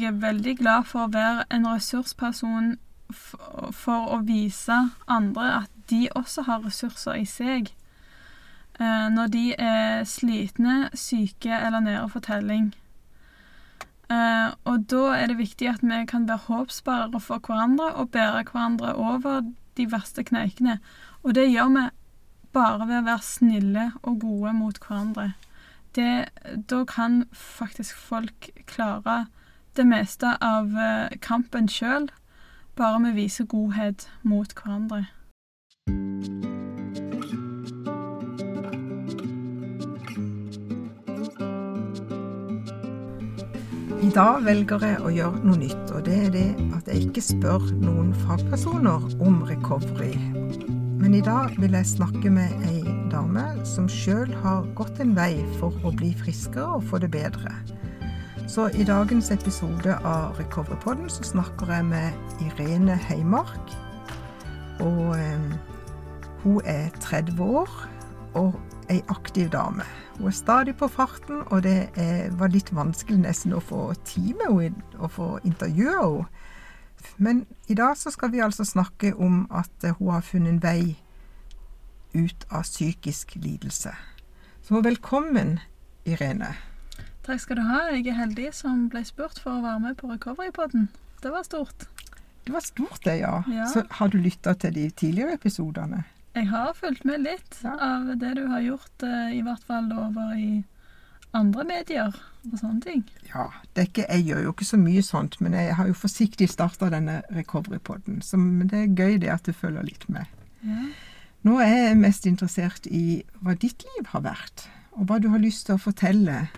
jeg er veldig glad for å være en ressursperson for, for å vise andre at de også har ressurser i seg. Eh, når de er slitne, syke eller nede for telling. Eh, og da er det viktig at vi kan være håpsbærere for hverandre og bære hverandre over de verste kneikene. Og det gjør vi bare ved å være snille og gode mot hverandre. Det, da kan faktisk folk klare det meste av eh, kampen sjøl, bare vi viser godhet mot hverandre. I dag velger jeg å gjøre noe nytt, og det er det at jeg ikke spør noen fagpersoner om recovery. Men i dag vil jeg snakke med ei dame som sjøl har gått en vei for å bli friskere og få det bedre. Så i dagens episode av Recoverypodden så snakker jeg med Irene Heimark. Og eh, hun er 30 år og ei aktiv dame. Hun er stadig på farten, og det er, var litt vanskelig nesten å få tid med henne og få intervjue henne. Men i dag så skal vi altså snakke om at hun har funnet en vei ut av psykisk lidelse. Så velkommen, Irene. Takk skal du ha. Jeg er heldig som ble spurt for å være med på Recoverypodden. Det var stort. Det var stort, det, ja. Ja. Så har du lytta til de tidligere episodene? Jeg har fulgt med litt Ja. av det du har gjort, eh, i hvert fall over i andre medier og sånne ting. Ja, det er ikke, jeg gjør jo ikke så mye sånt, men jeg har jo forsiktig starta denne recovery-podden. Så det er gøy det at du følger litt med. Ja. Nå er jeg mest interessert i hva ditt liv har vært, og hva du har lyst til å fortelle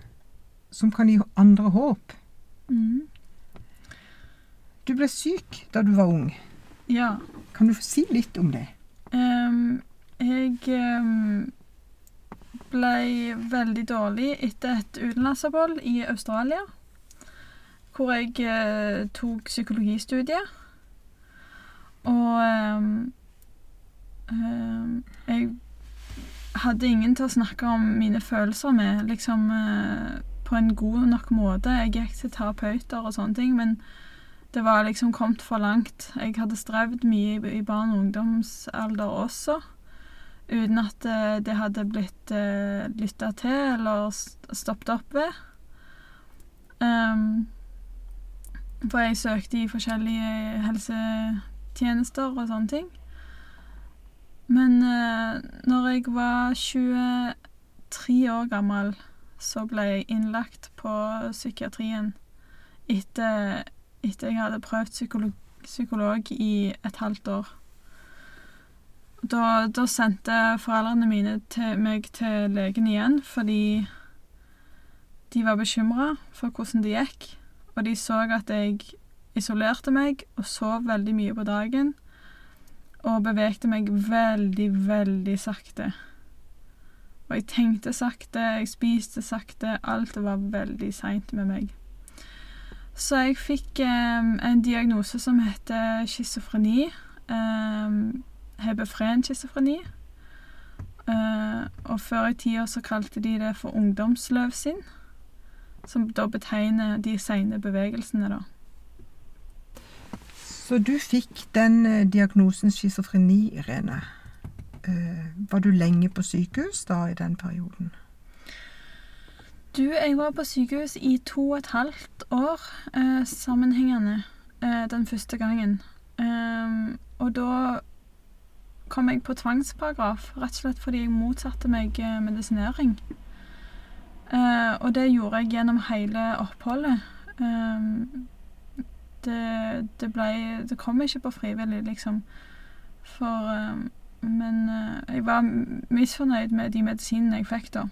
som kan gi andre håp. Mm. Du ble syk da du var ung. ja. Kan du si litt om det? Um, jeg um, ble veldig dårlig etter et utenlandsopphold i Australia. Hvor jeg uh, tok psykologistudiet. Og um, jeg hadde ingen til å snakke om mine følelser med, liksom eh, på en god nok måte. Jeg gikk til terapeuter og sånne ting, men det var liksom kommet for langt. Jeg hadde strevd mye i, barn- og ungdomsalder også, uten at eh, det hadde blitt uh, lytta til eller stoppet opp ved. Um, for jeg søkte i forskjellige helsetjenester og sånne ting. Men uh, når jeg var 23 år gammel, så ble jeg innlagt på psykiatrien etter etter jeg hadde prøvd psykolog, psykolog i et halvt år. Da, da sendte foreldrene mine til meg til legen igjen fordi de var bekymra for hvordan det gikk, og de så at jeg isolerte meg og sov veldig mye på dagen og bevegte meg veldig, veldig sakte. Og jeg tenkte sakte, jeg spiste sakte, alt var veldig seint med meg. Så jeg fikk em, en diagnose som heter schizofreni. Um, Hebefren schizofreni. Eh, og før i tida så kalte de det for ungdomsløvsinn. Som da betegner de seine bevegelsene, da. Så du fikk den eh, diagnosen schizofreni, Irene. Eh, var du lenge på sykehus da i den perioden? Du, jeg var på sykehus i to og et halvt år eh, sammenhengende eh, den første gangen. Ehm, og da kom jeg på tvangsparagraf, rett og slett fordi jeg motsatte meg eh, medisinering. Eh, og det gjorde jeg gjennom hele oppholdet. Ehm, det, det ble Det kom ikke på frivillig, liksom. For ehm, Men eh, jeg var misfornøyd med de medisinene jeg fikk da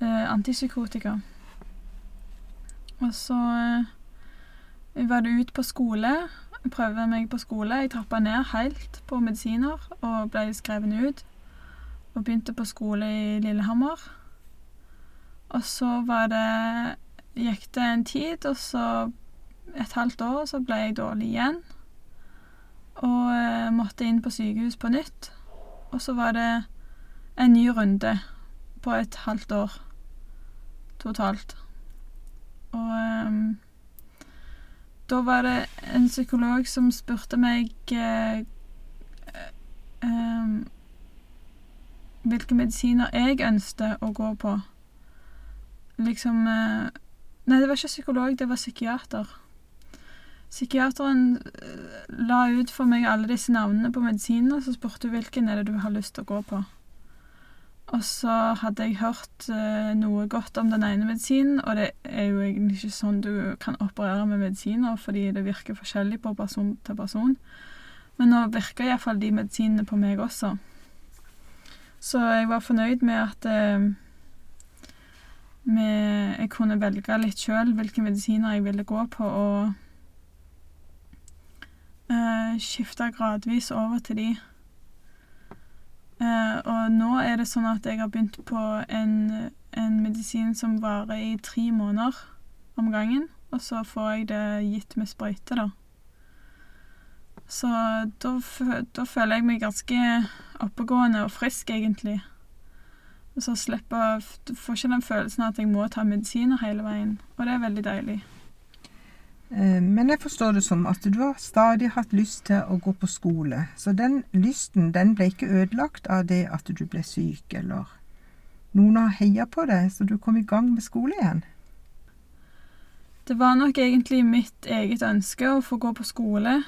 eh, antipsykotika. Og så eh, var det ut på skole. Jeg prøvde meg på skole. Jeg trappa ned helt på medisiner og ble skrevet ut. Og begynte på skole i Lillehammer. Og så var det Gikk det en tid, og så et halvt år, så ble jeg dårlig igjen. Og eh, måtte inn på sykehus på nytt. Og så var det en ny runde på et halvt år totalt. Og um, da var det en psykolog som spurte meg uh, um, hvilke medisiner jeg ønsket å gå på. Liksom uh, Nei, det var ikke psykolog, det var psykiater. Psykiateren eh, la ut for meg alle disse navnene på medisinene, så spurte hun hvilken er det du har lyst til å gå på. Og så hadde jeg hørt eh, noe godt om den ene medisinen, og det er jo egentlig ikke sånn du kan operere med medisiner, fordi det virker forskjellig på person til person. Men nå virker iallfall de medisinene på meg også. Så jeg var fornøyd med at eh, med, jeg kunne velge litt sjøl hvilke medisiner jeg ville gå på, og eh, skifta gradvis over til de. Eh, og nå er det sånn at jeg har begynt på en, en medisin som varer i tre måneder om gangen, og så får jeg det gitt med sprøyte, da. Så da, da føler jeg meg ganske oppegående og frisk, egentlig. Og så slipper får ikke den følelsen at jeg må ta medisiner hele veien, og det er veldig deilig. Eh, men jeg forstår det som at du har stadig hatt lyst til å gå på skole. Så den lysten den ble ikke ødelagt av det at du ble syk, eller noen har heia på deg, så du kom i gang med skole igjen? Det var nok egentlig mitt eget ønske å få gå på skole.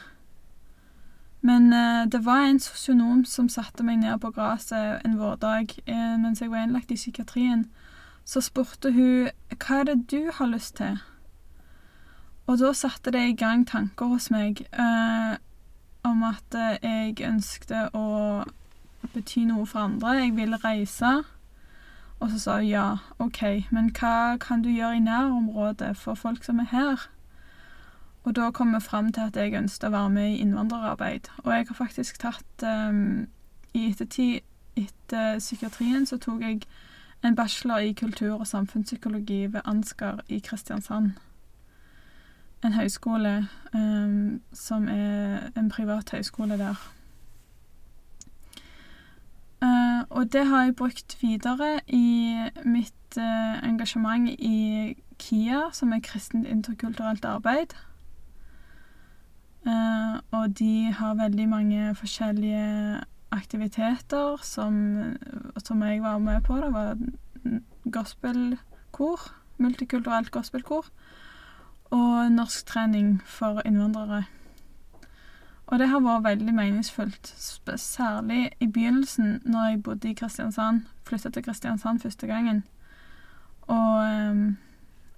Men eh, det var en sosionom som satte meg ned på gresset en vårdag eh, mens jeg var innlagt i psykiatrien. Så spurte hun hva er det du har lyst til? Og da satte det i gang tanker hos meg eh, om at eh, jeg ønskte å bety noe for andre. Jeg ville reise. Og så sa hun ja, OK, men hva kan du gjøre i nærområdet for folk som er her? Og da kom vi fram til at jeg ønsket å være med i innvandrerarbeid. Og jeg har faktisk tatt um, I ettertid, etter psykiatrien, så tok jeg en bachelor i kultur- og samfunnspsykologi ved Ansgar i Kristiansand. En høyskole um, som er en privat høyskole der. Uh, og det har jeg brukt videre i mitt uh, engasjement i KIA, som er kristent interkulturelt arbeid. Uh, og de har veldig mange forskjellige aktiviteter som, som jeg var med på. Det var gospelkor, multikulturelt gospelkor, og norsktrening for innvandrere. Og det har vært veldig meningsfullt, særlig i begynnelsen, når jeg bodde i Kristiansand. Flytta til Kristiansand første gangen. Og um,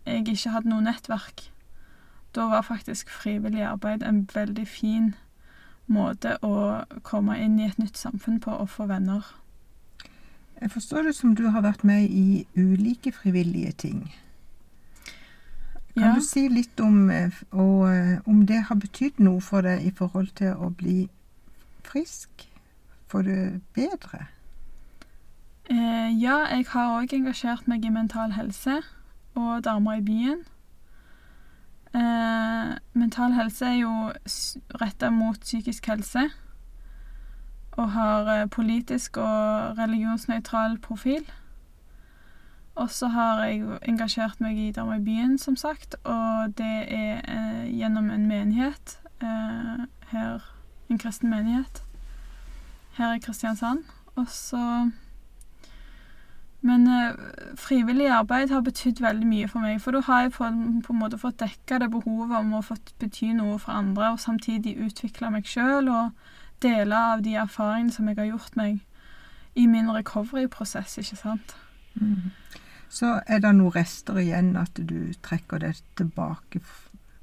jeg ikke hadde noe nettverk da var faktisk frivillig arbeid en veldig fin måte å komme inn i et nytt samfunn på og få venner. Jeg forstår det som du har vært med i ulike frivillige ting. Kan ja. du si litt om, eh, og, eh, om det har betydd noe for deg i forhold til å bli frisk? Få det bedre? Eh, ja, jeg har òg engasjert meg i Mental Helse og Damer i byen. Eh, mental helse er jo retta mot psykisk helse og har eh, politisk og religionsnøytral profil. Og så har jeg engasjert meg i Damer i byen, som sagt, og det er eh, gjennom en menighet eh, her En kristen menighet her i Kristiansand. Og så men eh, frivillig arbeid har betydd veldig mye for meg. For da har jeg på, på, en måte fått dekka det behovet om å få bety noe for andre, og samtidig utvikle meg sjøl og dele av de erfaringene som jeg har gjort meg i min recovery-prosess, ikke sant. Mm. Så er det noen rester igjen at du trekker det tilbake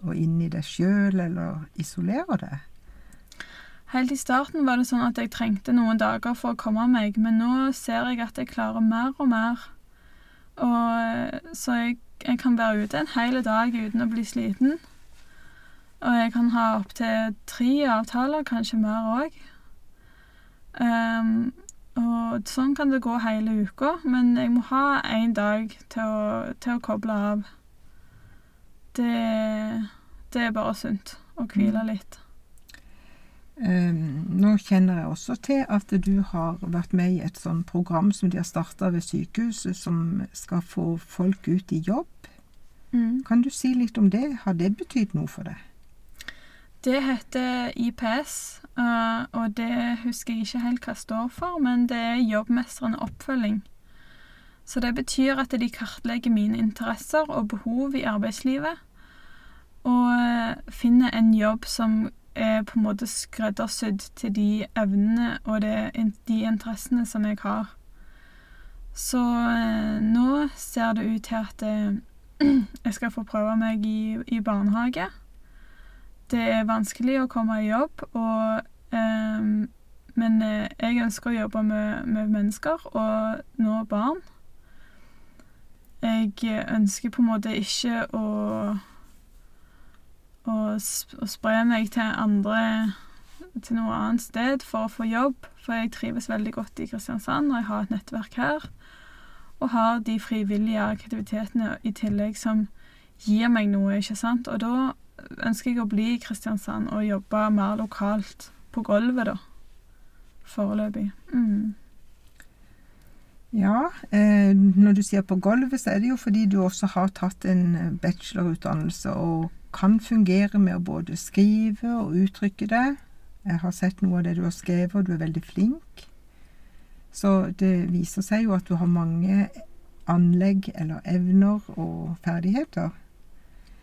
og inn i deg sjøl, eller isolerer det? Helt i starten var det sånn at jeg trengte noen dager for å komme meg, men nå ser jeg at jeg klarer mer og mer. Og, så jeg, jeg kan være ute en hel dag uten å bli sliten. Og jeg kan ha opptil tre avtaler, kanskje mer òg. Og sånn kan det gå hele uka, men jeg må ha én dag til å, til å, koble av. Det, det er bare sunt å hvile mm. litt. Um, nå kjenner jeg også til at du har vært med i et sånt program som de har starta ved sykehuset, som skal få folk ut i jobb. Mm. Kan du si litt om det? Har det betydd noe for deg? Det heter IPS, eh, og det husker jeg ikke helt hva det står for, men det er jobbmestrende oppfølging. Så det betyr at de kartlegger mine interesser og behov i arbeidslivet, og eh, finner en jobb som er på en måte skreddersydd til de evnene og de interessene som jeg har. Så eh, nå ser det ut til at jeg skal få prøve meg i, i barnehage. Det er vanskelig å komme i jobb, og, eh, men jeg ønsker å jobbe med, med mennesker og nå barn. Jeg ønsker på en måte ikke å å, å spre meg til andre til noe annet sted for å få jobb, for jeg trives veldig godt i Kristiansand, og jeg har et nettverk her. Og har de frivillige aktivitetene i tillegg som gir meg noe, ikke sant. Og da ønsker jeg å bli i Kristiansand og jobbe mer lokalt på gulvet, da. Foreløpig. Mm. Ja, eh, når du sier på gulvet, så er det jo fordi du også har tatt en bachelorutdannelse og kan fungere med å både skrive og uttrykke det. Jeg har sett noe av det du har skrevet, og du er veldig flink. Så det viser seg jo at du har mange anlegg eller evner og ferdigheter.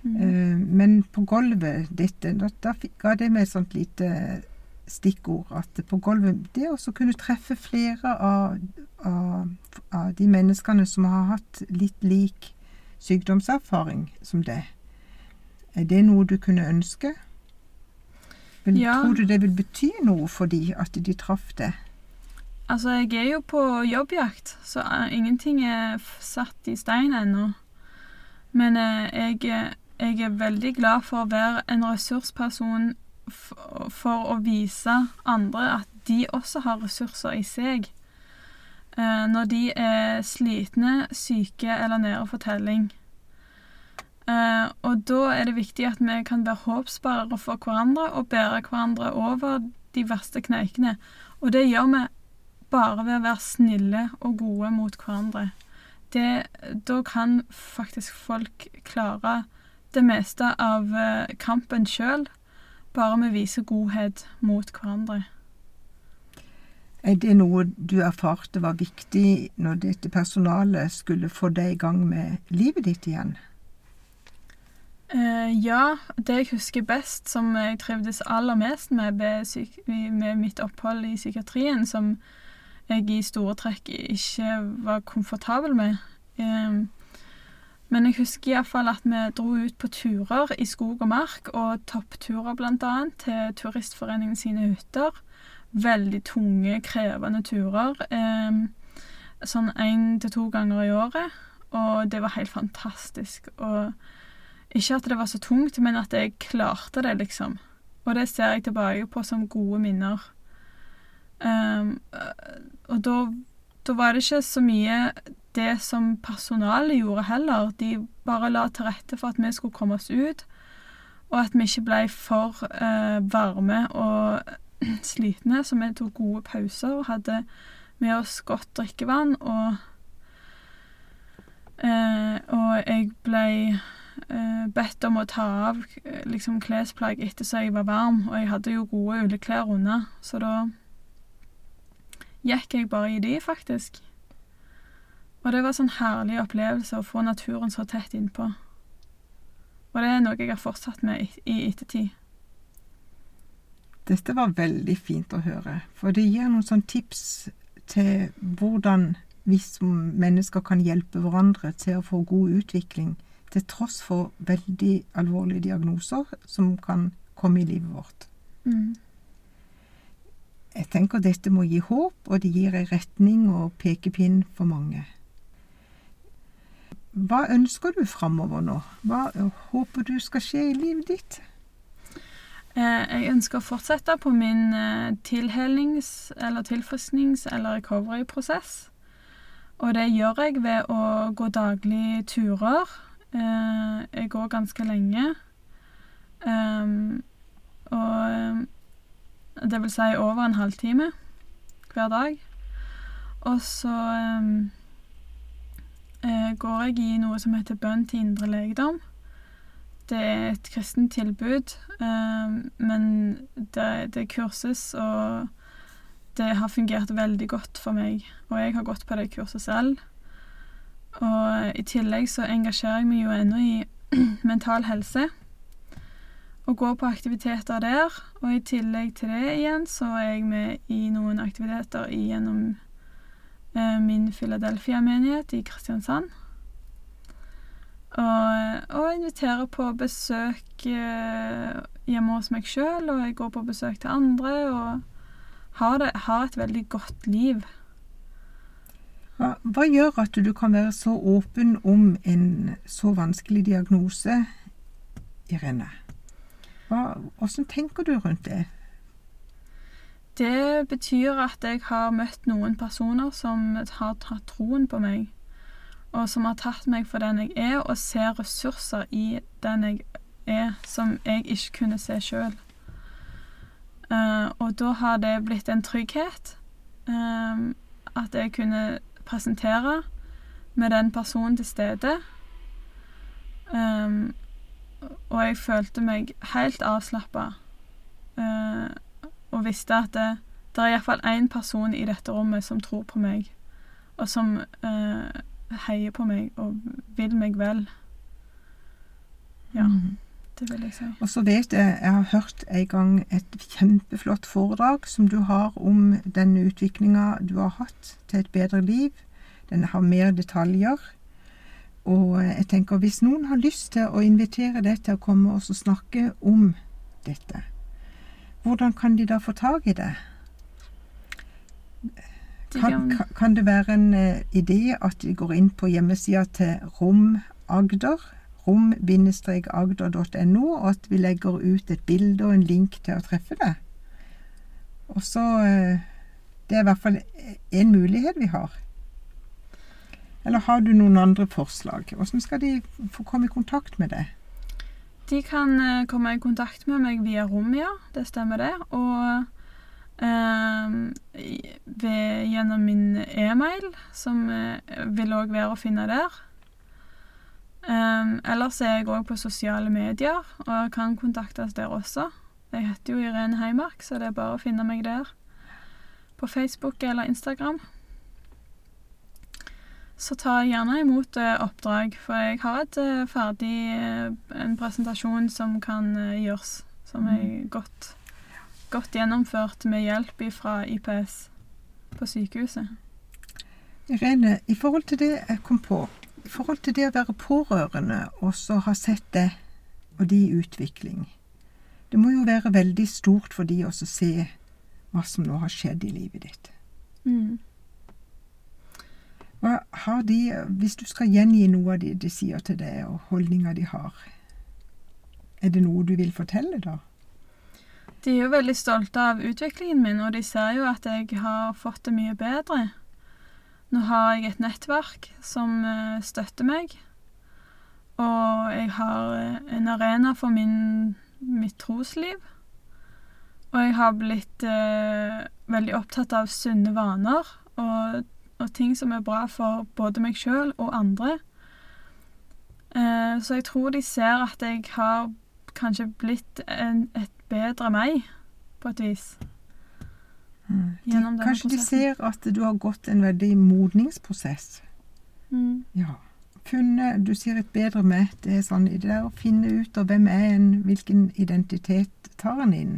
Mm. Eh, men på gulvet ditt, da, da ga det meg et sånt lite stikkord. At på gulvet Det å kunne treffe flere av, av, av, de menneskene som har hatt litt lik sykdomserfaring som det, er det noe du kunne ønske? Vil, ja. Tror du det vil bety noe for de at de traff det? Altså, jeg er jo på jobbjakt, så uh, ingenting er satt i stein ennå. Men eh, jeg, jeg, er veldig glad for å være en ressursperson for, for å vise andre at de også har ressurser i seg. Eh, når de er slitne, syke eller nede for telling. Eh, og da er det viktig at vi kan være håpsbærere for hverandre og bære hverandre over de verste kneikene. Og det gjør vi bare ved å være snille og gode mot hverandre. Det, da kan faktisk folk klare det meste av uh, kampen sjøl, bare vi viser godhet mot hverandre. Er det noe du erfarte var viktig når dette personalet skulle få deg i gang med livet ditt igjen? Eh, ja, det jeg husker best, som jeg trivdes aller mest med med mitt opphold i psykiatrien, som jeg i store trekk ikke var komfortabel med. Um, men jeg husker iallfall at vi dro ut på turer i skog og mark, og toppturer annet, til Turistforeningen sine hytter. Veldig tunge, krevende turer. Eh, sånn én til to ganger i året. Og det var helt fantastisk. Og ikke at det var så tungt, men at jeg klarte det, liksom. Og det ser jeg tilbake på som gode minner. Um, og da, da var det ikke så mye det som personalet gjorde heller. De bare la til rette for at vi skulle komme oss ut, og at vi ikke ble for uh, varme og slitne, så vi tok gode pauser og hadde med oss godt drikkevann. Og, uh, og jeg ble eh, bedt om å ta av eh, liksom, klesplagg etter så jeg var varm, og jeg hadde jo gode ullklær under, så da gikk jeg bare i de, faktisk. Og det var sånn herlig opplevelse å få naturen så tett innpå. Og det er noe jeg har fortsatt med i ettertid. Dette var veldig fint å høre, for det gir noen sånn tips til hvordan vi som mennesker kan hjelpe hverandre til å få god utvikling til tross for veldig alvorlige diagnoser som kan komme i livet vårt. Mm. Jeg tenker dette må gi håp, og det gir en retning og pekepinn for mange. Hva ønsker du framover nå? Hva håper du skal skje i livet ditt? Eh, jeg ønsker å fortsette på min tilhelings- tilhelnings- eller tilfrisknings- eller recovery-prosess. Og det gjør jeg ved å gå daglig turer Eh, jeg går ganske lenge. Um, og eh, det vil si over en halvtime hver dag. Og så um, går jeg i noe som heter bønn til indre legedom. det er et kristent tilbud, eh, men det, det kurses, og det har fungert veldig godt for meg. Og jeg har gått på det kurset selv. Og i tillegg så engasjerer jeg meg jo ennå i mental helse. Og går på aktiviteter der. Og i tillegg til det igjen så er jeg med i noen aktiviteter gjennom eh, min Philadelphia-menighet i Kristiansand. Og, og inviterer på besøk eh, hjemme hos meg sjøl, og jeg går på besøk til andre, og har, det, har et veldig godt liv. Hva, hva gjør at du kan være så åpen om en så vanskelig diagnose, Irene? Hva, hvordan tenker du rundt det? Det betyr at jeg har møtt noen personer som har tatt troen på meg og som har tatt meg for den jeg er, og ser ressurser i den jeg er, som jeg ikke kunne se sjøl. Eh, og da har det blitt en trygghet. Um, at jeg kunne presentere med den personen til stede. Um, og jeg følte meg helt avslappa. Og visste at det, det er iallfall én person i dette rommet som tror på meg, og som uh, heier på meg og vil meg vel. Ja, mm. det vil jeg si. Og så vet jeg, jeg har hørt en gang et kjempeflott foredrag som du har om denne utviklinga du har hatt til et bedre liv. Den har mer detaljer. Og jeg tenker hvis noen har lyst til å invitere deg til å komme og snakke om dette, hvordan kan de da få tak i det? Kan, kan, det være en uh, idé at de går inn på hjemmesida til Rom Agder, rom-agder.no, og at vi legger ut et bilde og en link til å treffe det? Og så uh, Det er i hvert fall én mulighet vi har. Eller har du noen andre forslag? Hvordan skal de få komme i kontakt med deg? De kan uh, komme i kontakt med meg via Romia, det stemmer det. Og Ehm, ved, gjennom min e-mail, som uh, vil òg være å finne der. Um, ellers er jeg òg på sosiale medier og kan kontaktes der også. Jeg heter jo Irene Heimark, så det er bare å finne meg der. På Facebook eller Instagram. Så ta gjerne imot uh, oppdrag, for jeg har et uh, ferdig en presentasjon som kan gjøres, som er mm. godt godt gjennomført med hjelp fra IPS på sykehuset. Irene, i forhold til det jeg kom på, i forhold til det å være pårørende og så ha sett det og de i utvikling Det må jo være veldig stort for de å se hva som nå har skjedd i livet ditt. Mm. Hva har de, Hvis du skal gjengi noe av det de sier til deg, og holdninga de har, er det noe du vil fortelle, da? De er jo veldig stolte av utviklingen min, og de ser jo at jeg har fått det mye bedre. Nå har jeg et nettverk som uh, støtter meg, og jeg har uh, en arena for min, mitt trosliv. Og jeg har blitt eh, veldig opptatt av sunne vaner og, og, ting som er bra for både meg sjøl og andre. så jeg tror de ser at jeg har kanskje blitt en, et bedre meg, på et vis. Mm. De, kanskje de ser at du har gått en veldig modningsprosess. Mm. Ja. Funnet Du sier et bedre meg. Det er sånn i det der å finne ut av hvem er en, hvilken identitet tar en inn.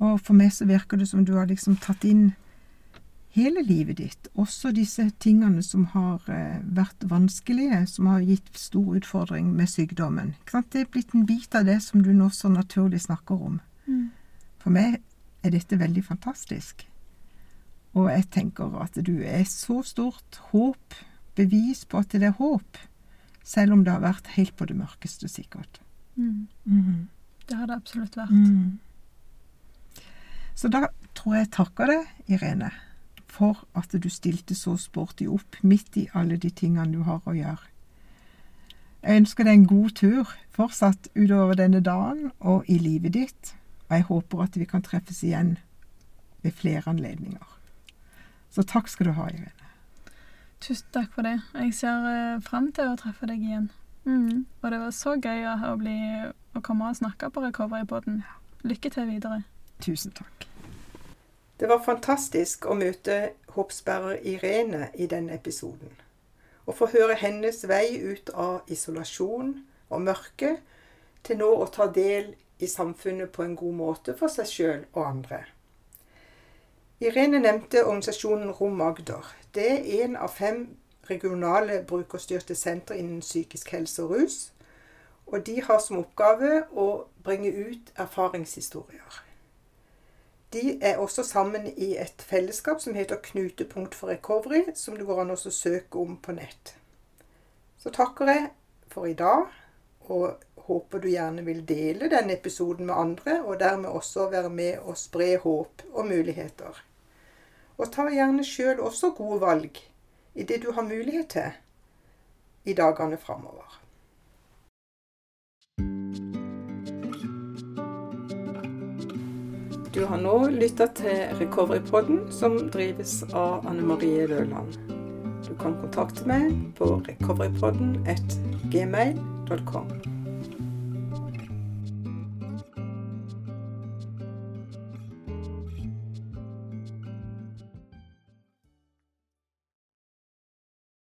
Og for meg så virker det som du har liksom tatt inn hele livet ditt, også disse tingene som har eh, vært vanskelige, som har gitt stor utfordring med sykdommen. Det er blitt en bit av det som du nå så naturlig snakker om. Mm. For meg er dette veldig fantastisk. Og jeg tenker at du er så stort håp, bevis på at det er håp, selv om det har vært helt på det mørkeste, sikkert. Mm. Mm. Det har det absolutt vært. Mm. Så da tror jeg jeg takker deg, Irene for at du stilte så sporty opp midt i alle de tingene du har å gjøre. Jeg ønsker deg en god tur fortsatt utover denne dagen og i livet ditt, og jeg håper at vi kan treffes igjen ved flere anledninger. Så takk skal du ha, Irene. Tusen takk for det. Jeg ser uh, fram til å treffe deg igjen. Mm. Og det var så gøy å, bli, å komme og snakke på Recovery-poden. Lykke til videre. Tusen takk. Det var fantastisk å møte hoppsperrer Irene i denne episoden. Og få høre hennes vei ut av isolasjon og mørke til nå å ta del i samfunnet på en god måte for seg sjøl og andre. Irene nevnte organisasjonen Rom Agder. Det er en av fem regionale brukerstyrte sentre innen psykisk helse og rus. Og de har som oppgave å bringe ut erfaringshistorier. De er også sammen i et fellesskap som heter Knutepunkt for recovery, som det går an å søke om på nett. Så takker jeg for i dag, og håper du gjerne vil dele denne episoden med andre, og dermed også være med og spre håp og muligheter. Og ta gjerne sjøl også gode valg i det du har mulighet til i dagene framover. Du har nå lytta til Recoverypodden, som drives av Anne Marie Løland. Du kan kontakte meg på recoverypodden at gmail.com.